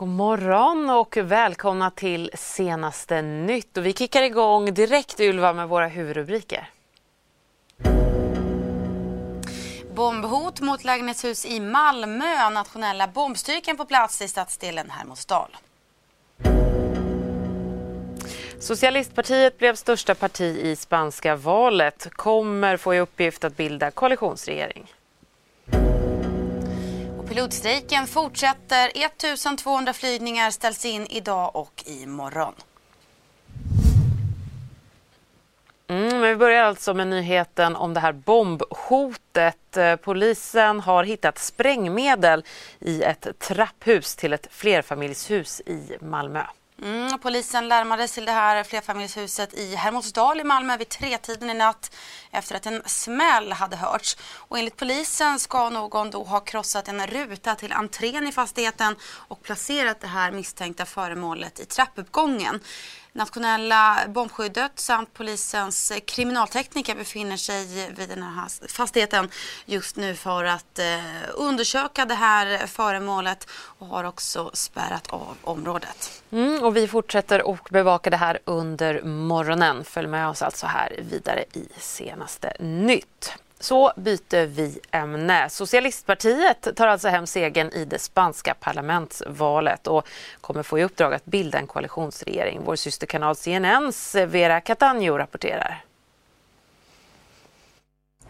God morgon och välkomna till senaste nytt. Och vi kickar igång direkt Ylva med våra huvudrubriker. Bombhot mot lägenhetshus i Malmö. Nationella bombstyrkan på plats i stadsdelen Hermodsdal. Socialistpartiet blev största parti i spanska valet. Kommer få i uppgift att bilda koalitionsregering. Pilotstrejken fortsätter. 1200 flygningar ställs in idag och imorgon. Mm, men vi börjar alltså med nyheten om det här bombhotet. Eh, polisen har hittat sprängmedel i ett trapphus till ett flerfamiljshus i Malmö. Mm, polisen larmades till det här flerfamiljshuset i Hermodsdal i Malmö vid tretiden i natt efter att en smäll hade hörts. Och enligt polisen ska någon då ha krossat en ruta till entrén i fastigheten och placerat det här misstänkta föremålet i trappuppgången. Nationella bombskyddet samt polisens kriminaltekniker befinner sig vid den här fastigheten just nu för att eh, undersöka det här föremålet och har också spärrat av området. Mm, och vi fortsätter att bevaka det här under morgonen. Följ med oss alltså här vidare i senaste nytt. Så byter vi ämne. Socialistpartiet tar alltså hem segern i det spanska parlamentsvalet och kommer få i uppdrag att bilda en koalitionsregering. Vår systerkanal CNNs Vera Catano rapporterar.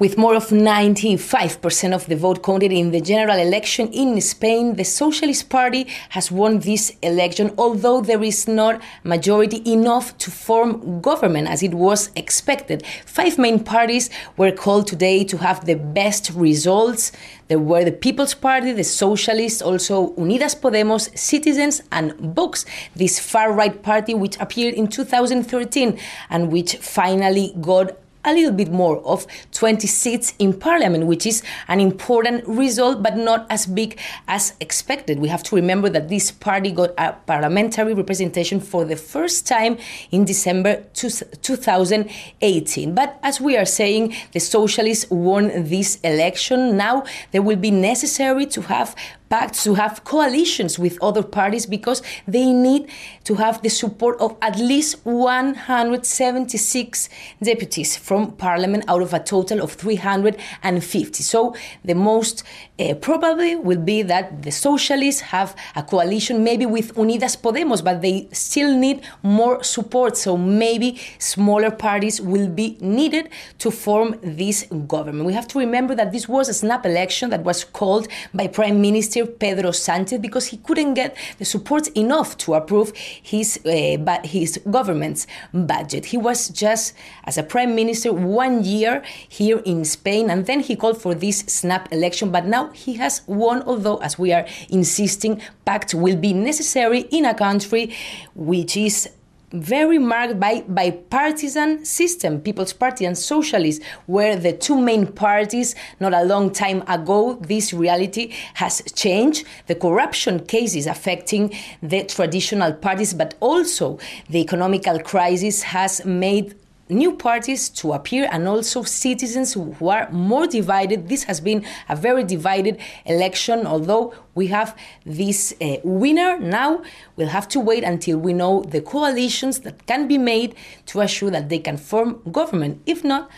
With more of 95% of the vote counted in the general election in Spain, the Socialist Party has won this election, although there is not majority enough to form government as it was expected. Five main parties were called today to have the best results. There were the People's Party, the Socialists, also Unidas Podemos, Citizens, and Vox, this far right party which appeared in 2013 and which finally got a little bit more of 20 seats in parliament, which is an important result, but not as big as expected. We have to remember that this party got a parliamentary representation for the first time in December 2018. But as we are saying, the socialists won this election. Now there will be necessary to have pacts, to have coalitions with other parties because they need to have the support of at least 176 deputies from parliament out of a total of 350. So the most uh, probably will be that the socialists have a coalition maybe with Unidas Podemos, but they still need more support. So maybe smaller parties will be needed to form this government. We have to remember that this was a snap election that was called by Prime Minister Pedro Sanchez because he couldn't get the support enough to approve his uh, his government's budget. He was just as a prime minister one year here in Spain, and then he called for this snap election. But now he has won, although, as we are insisting, pact will be necessary in a country which is very marked by bipartisan system, People's Party and Socialists, were the two main parties, not a long time ago, this reality has changed. The corruption cases affecting the traditional parties, but also the economical crisis has made new parties to appear and also citizens who are more divided. This has been a very divided election, although we have this uh, winner. Now we'll have to wait until we know the coalitions that can be made to assure that they can form government. If not,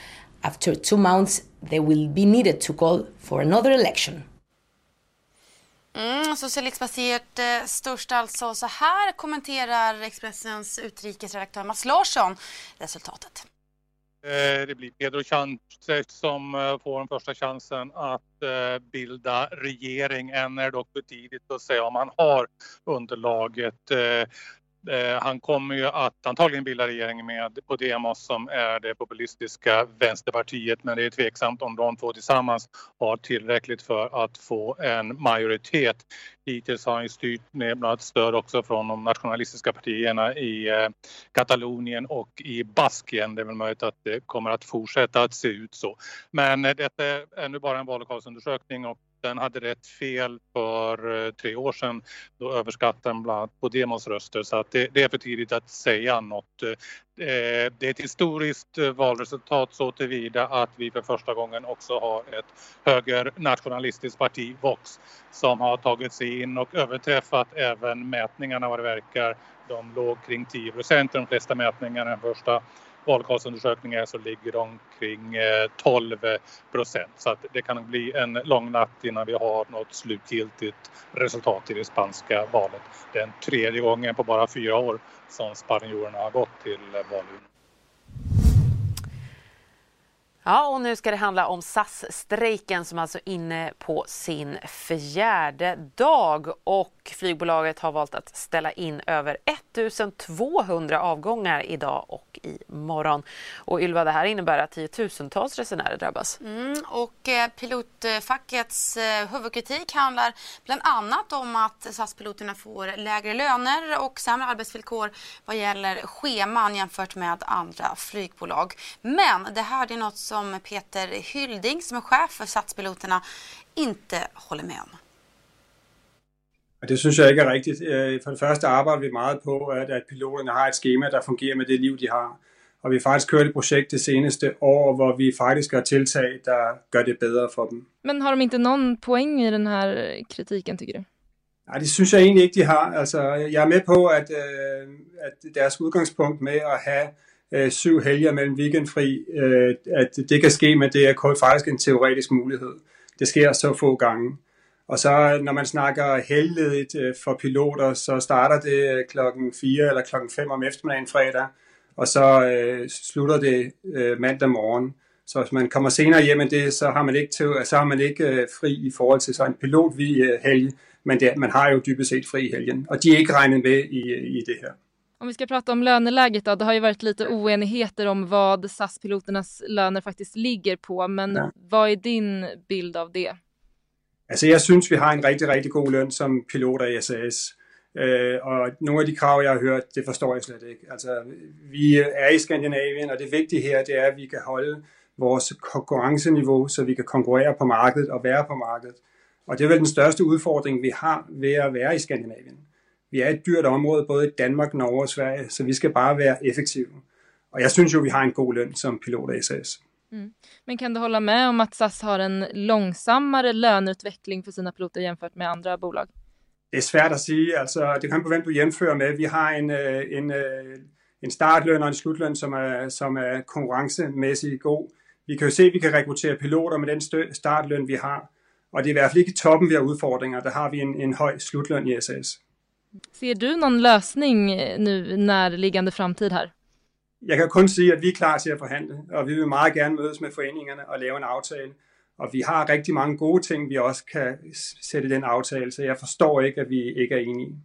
after two months, they will be needed to call for another election. Mm, Socialistpartiet eh, störst alltså. Så här kommenterar Expressens utrikesredaktör Mats Larsson resultatet. Eh, det blir Pedro Sánchez som eh, får den första chansen att eh, bilda regering. Än är det dock för tidigt att säga om han har underlaget. Eh, han kommer ju att antagligen bilda regering med Podemos som är det populistiska vänsterpartiet men det är tveksamt om de två tillsammans har tillräckligt för att få en majoritet. Hittills har han styrt med bland annat stöd också från de nationalistiska partierna i eh, Katalonien och i Baskien. Det är väl möjligt att det kommer att fortsätta att se ut så. Men eh, detta är nu bara en vallokalsundersökning och den hade rätt fel för eh, tre år sedan. Då överskattade den bland annat på Demos röster så att det, det är för tidigt att säga något. Eh, det är ett historiskt eh, valresultat så tillvida att vi för första gången också har ett högernationalistiskt parti, Vox, som har tagit sig in och överträffat även mätningarna vad det verkar. De låg kring 10 procent i de flesta mätningarna den första valkortsundersökningar så ligger de kring eh, 12 procent. Så att det kan bli en lång natt innan vi har något slutgiltigt resultat i det spanska valet. Den tredje gången på bara fyra år som spanjorerna har gått till valurnorna. Ja, och nu ska det handla om SAS-strejken som alltså är inne på sin fjärde dag och flygbolaget har valt att ställa in över 1200 avgångar idag och imorgon. Och Ylva, det här innebär att tiotusentals resenärer drabbas. Mm, och eh, pilotfackets eh, huvudkritik handlar bland annat om att SAS-piloterna får lägre löner och sämre arbetsvillkor vad gäller scheman jämfört med andra flygbolag. Men det här är något som Peter Hylding som är chef för SAS-piloterna inte håller med om det synes jeg ikke er rigtigt. Øh, for det første arbejder vi meget på, at, at piloterne har et schema, der fungerer med det liv, de har. Og vi har faktisk kørt et projekt det seneste år, hvor vi faktisk har tiltag, der gør det bedre for dem. Men har de inte någon poäng i den här kritiken, tycker du? Nej, det synes jeg egentlig ikke, de har. Altså, jeg er med på, at, øh, at deres udgangspunkt med at have øh, syv helger mellem weekendfri, øh, at det kan ske, men det er faktisk en teoretisk mulighed. Det sker så få gange. Og så når man snakker heldigledigt øh, for piloter, så starter det øh, klokken 4 eller klokken 5 om eftermiddagen fredag, og så øh, slutter det øh, mandag morgen. Så hvis man kommer senere hjem end det, så har man ikke, til, så har man ikke øh, fri i forhold til så en pilot vi øh, helg, men det, man har jo dybest set fri i helgen, og de er ikke regnet med i, i det her. Om vi ska prata om löneläget då, det har ju varit lite oenigheter om vad SAS-piloternas löner faktiskt ligger på, men ja. vad är din bild av det? Altså jeg synes, vi har en rigtig, rigtig god løn som piloter i SAS. Øh, og nogle af de krav, jeg har hørt, det forstår jeg slet ikke. Altså, vi er i Skandinavien, og det vigtige her, det er, at vi kan holde vores konkurrenceniveau, så vi kan konkurrere på markedet og være på markedet. Og det er vel den største udfordring, vi har ved at være i Skandinavien. Vi er et dyrt område, både i Danmark, Norge og Sverige, så vi skal bare være effektive. Og jeg synes jo, vi har en god løn som piloter i SAS. Mm. Men kan du hålla med om att SAS har en långsammare löneutveckling för sina piloter jämfört med andra bolag? Det är svårt att säga. Alltså, det kan på vem du jämför med. Vi har en, øh, en, øh, en startlön och en slutlön som är, som är konkurrencemässigt god. Vi kan ju se att vi kan rekrytera piloter med den startlön vi har. Och det är i alla fall inte toppen vi har utmaningar. Där har vi en, en hög slutlön i SAS. Ser du någon lösning nu närliggande framtid här? Jeg kan kun sige, at vi er klar til at forhandle, og vi vil meget gerne mødes med foreningerne og lave en aftale. Og vi har rigtig mange gode ting, vi også kan sætte i den aftale, så jeg forstår ikke, at vi ikke er enige.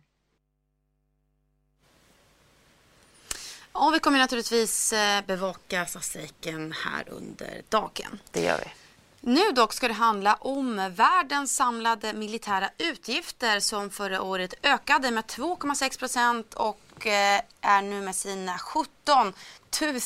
Och vi kommer naturligtvis eh, bevaka strejken här under dagen. Det gör vi. Nu dock ska det handla om världens samlade militära utgifter som förra året ökade med 2,6 procent och eh, är nu med sina 17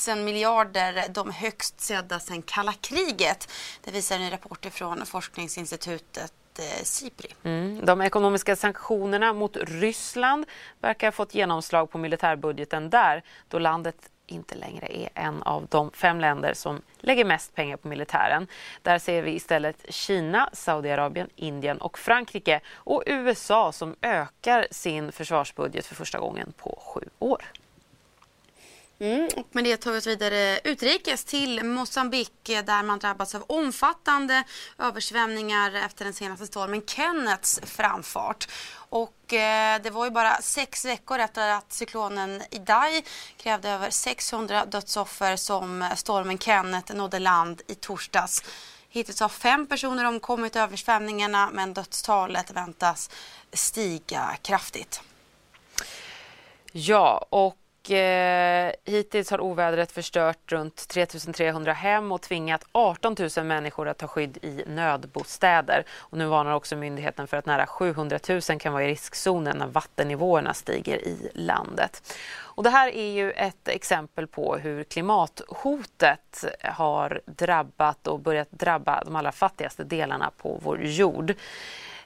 000 miljarder de högst sedda sedan kalla kriget. Det visar en rapport från forskningsinstitutet eh, Sipri. Mm. De ekonomiska sanktionerna mot Ryssland verkar ha fått genomslag på militärbudgeten där då landet inte längre är en av de fem länder som lägger mest pengar på militären. Där ser vi istället Kina, Saudiarabien, Indien och Frankrike och USA som ökar sin försvarsbudget för första gången på sju år. Mm, och med det tar vi oss vidare utrikes till Mosambik där man drabbats av omfattande översvämningar efter den senaste stormen Kennets framfart. Och eh, det var ju bara sex veckor efter att cyklonen Idai krävde över 600 dödsoffer som stormen Kenneth nådde land i torsdags. Hittills har fem personer omkommit i översvämningarna men dödstalet väntas stiga kraftigt. Ja, och och eh, hittills har ovädret förstört runt 3300 hem och tvingat 18 000 människor att ta skydd i nödbostäder. Och nu varnar också myndigheten för att nära 700 000 kan vara i riskzonen när vattennivåerna stiger i landet. Och det här är ju ett exempel på hur klimathotet har drabbat och börjat drabba de allra fattigaste delarna på vår jord.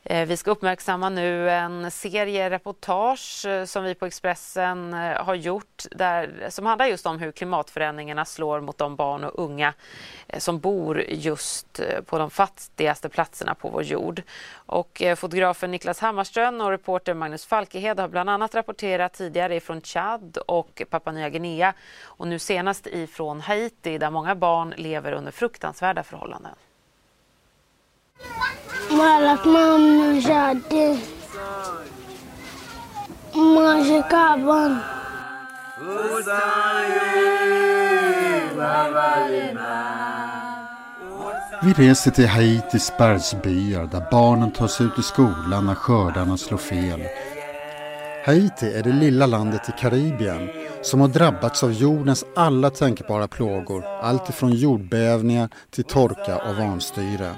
Eh, vi ska uppmärksamma nu en serie reportage eh, som vi på Expressen eh, har gjort där, som handlar just om hur klimatförändringarna slår mot de barn och unga som bor just på de fattigaste platserna på vår jord. Och fotografen Niklas Hammarström och reporter Magnus Falkehed har bland annat rapporterat tidigare ifrån Chad och Papua Nya Guinea och nu senast ifrån Haiti där många barn lever under fruktansvärda förhållanden. Att mam körde Manger. Vi reser till Haitis bergsbyar där barnen tas ut i skolan när skördarna slår fel. Haiti är det lilla landet i Karibien som har drabbats av jordens alla tänkbara plågor, allt ifrån jordbävningar till torka och vanstyre.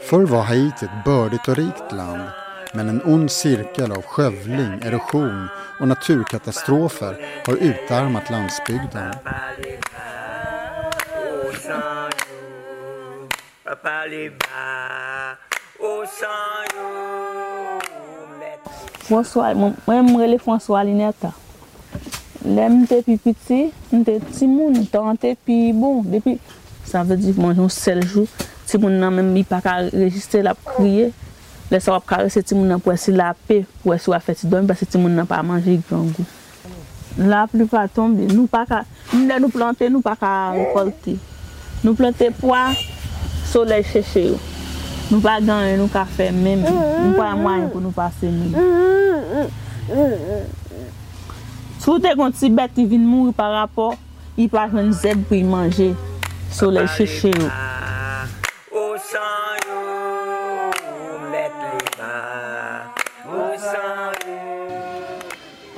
Förr var Haiti ett bördigt och rikt land men en ond cirkel av skövling, erosion och naturkatastrofer har utarmat landsbygden. François, mwen mrele François Lineta. Lè mte pi piti, mte timoun, tante pi bon, depi, sa ve di manjon sel jou, ti moun nan men mi pa ka rejiste la pou kriye, lè sa wap kare se ti moun nan pou esi la pe, pou esi wap feti don, pasi ti moun nan pa manje yi grangou. La pli pa tombe, nou pa ka, nou nou plante, nou pa ka rekolte. Nou plante pwa, solei cheche yo. Nou pa ganyen, nou ka fe menm, nou pa mwanyen pou nou pase menm. Sou te kon ti bet, i vin moun yi pa rapor, yi pa jwen zed pou yi manje, solei cheche yo.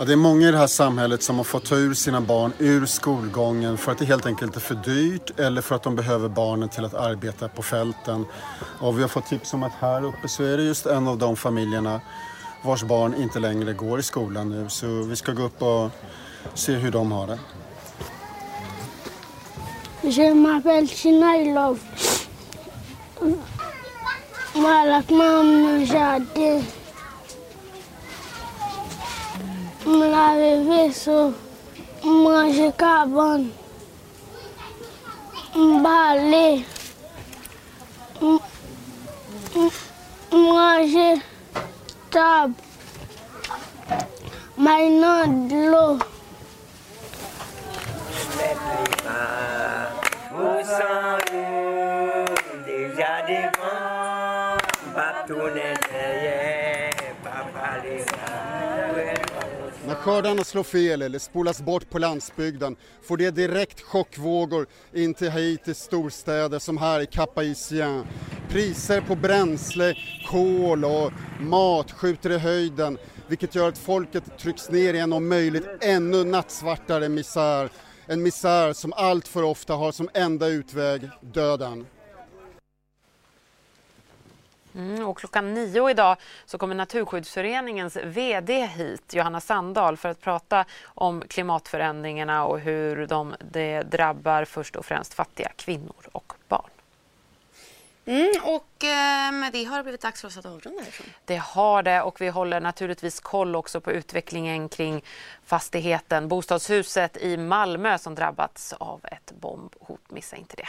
Ja, det är många i det här samhället som har fått ta ur sina barn ur skolgången för att det helt enkelt är för dyrt eller för att de behöver barnen till att arbeta på fälten. Och vi har fått tips om att här uppe så är det just en av de familjerna vars barn inte längre går i skolan nu. Så vi ska gå upp och se hur de har det. Je m'appelle Chinailov. Malak mam. m lave veso, m manje kaban, m bale, m m'm, manje tab, may nan dlo. Mousan skördarna slår fel eller spolas bort på landsbygden får det direkt chockvågor in till Haitis storstäder som här i Cap-Haïtien. Priser på bränsle, kol och mat skjuter i höjden vilket gör att folket trycks ner i en om möjligt ännu nattsvartare misär. En misär som allt för ofta har som enda utväg döden. Mm, och klockan nio idag så kommer Naturskyddsföreningens VD hit, Johanna Sandahl, för att prata om klimatförändringarna och hur de, det drabbar först och främst fattiga kvinnor och barn. Mm, och eh, med det har det blivit dags för oss att avrunda härifrån. Det har det och vi håller naturligtvis koll också på utvecklingen kring fastigheten, bostadshuset i Malmö som drabbats av ett bombhot. Missa inte det.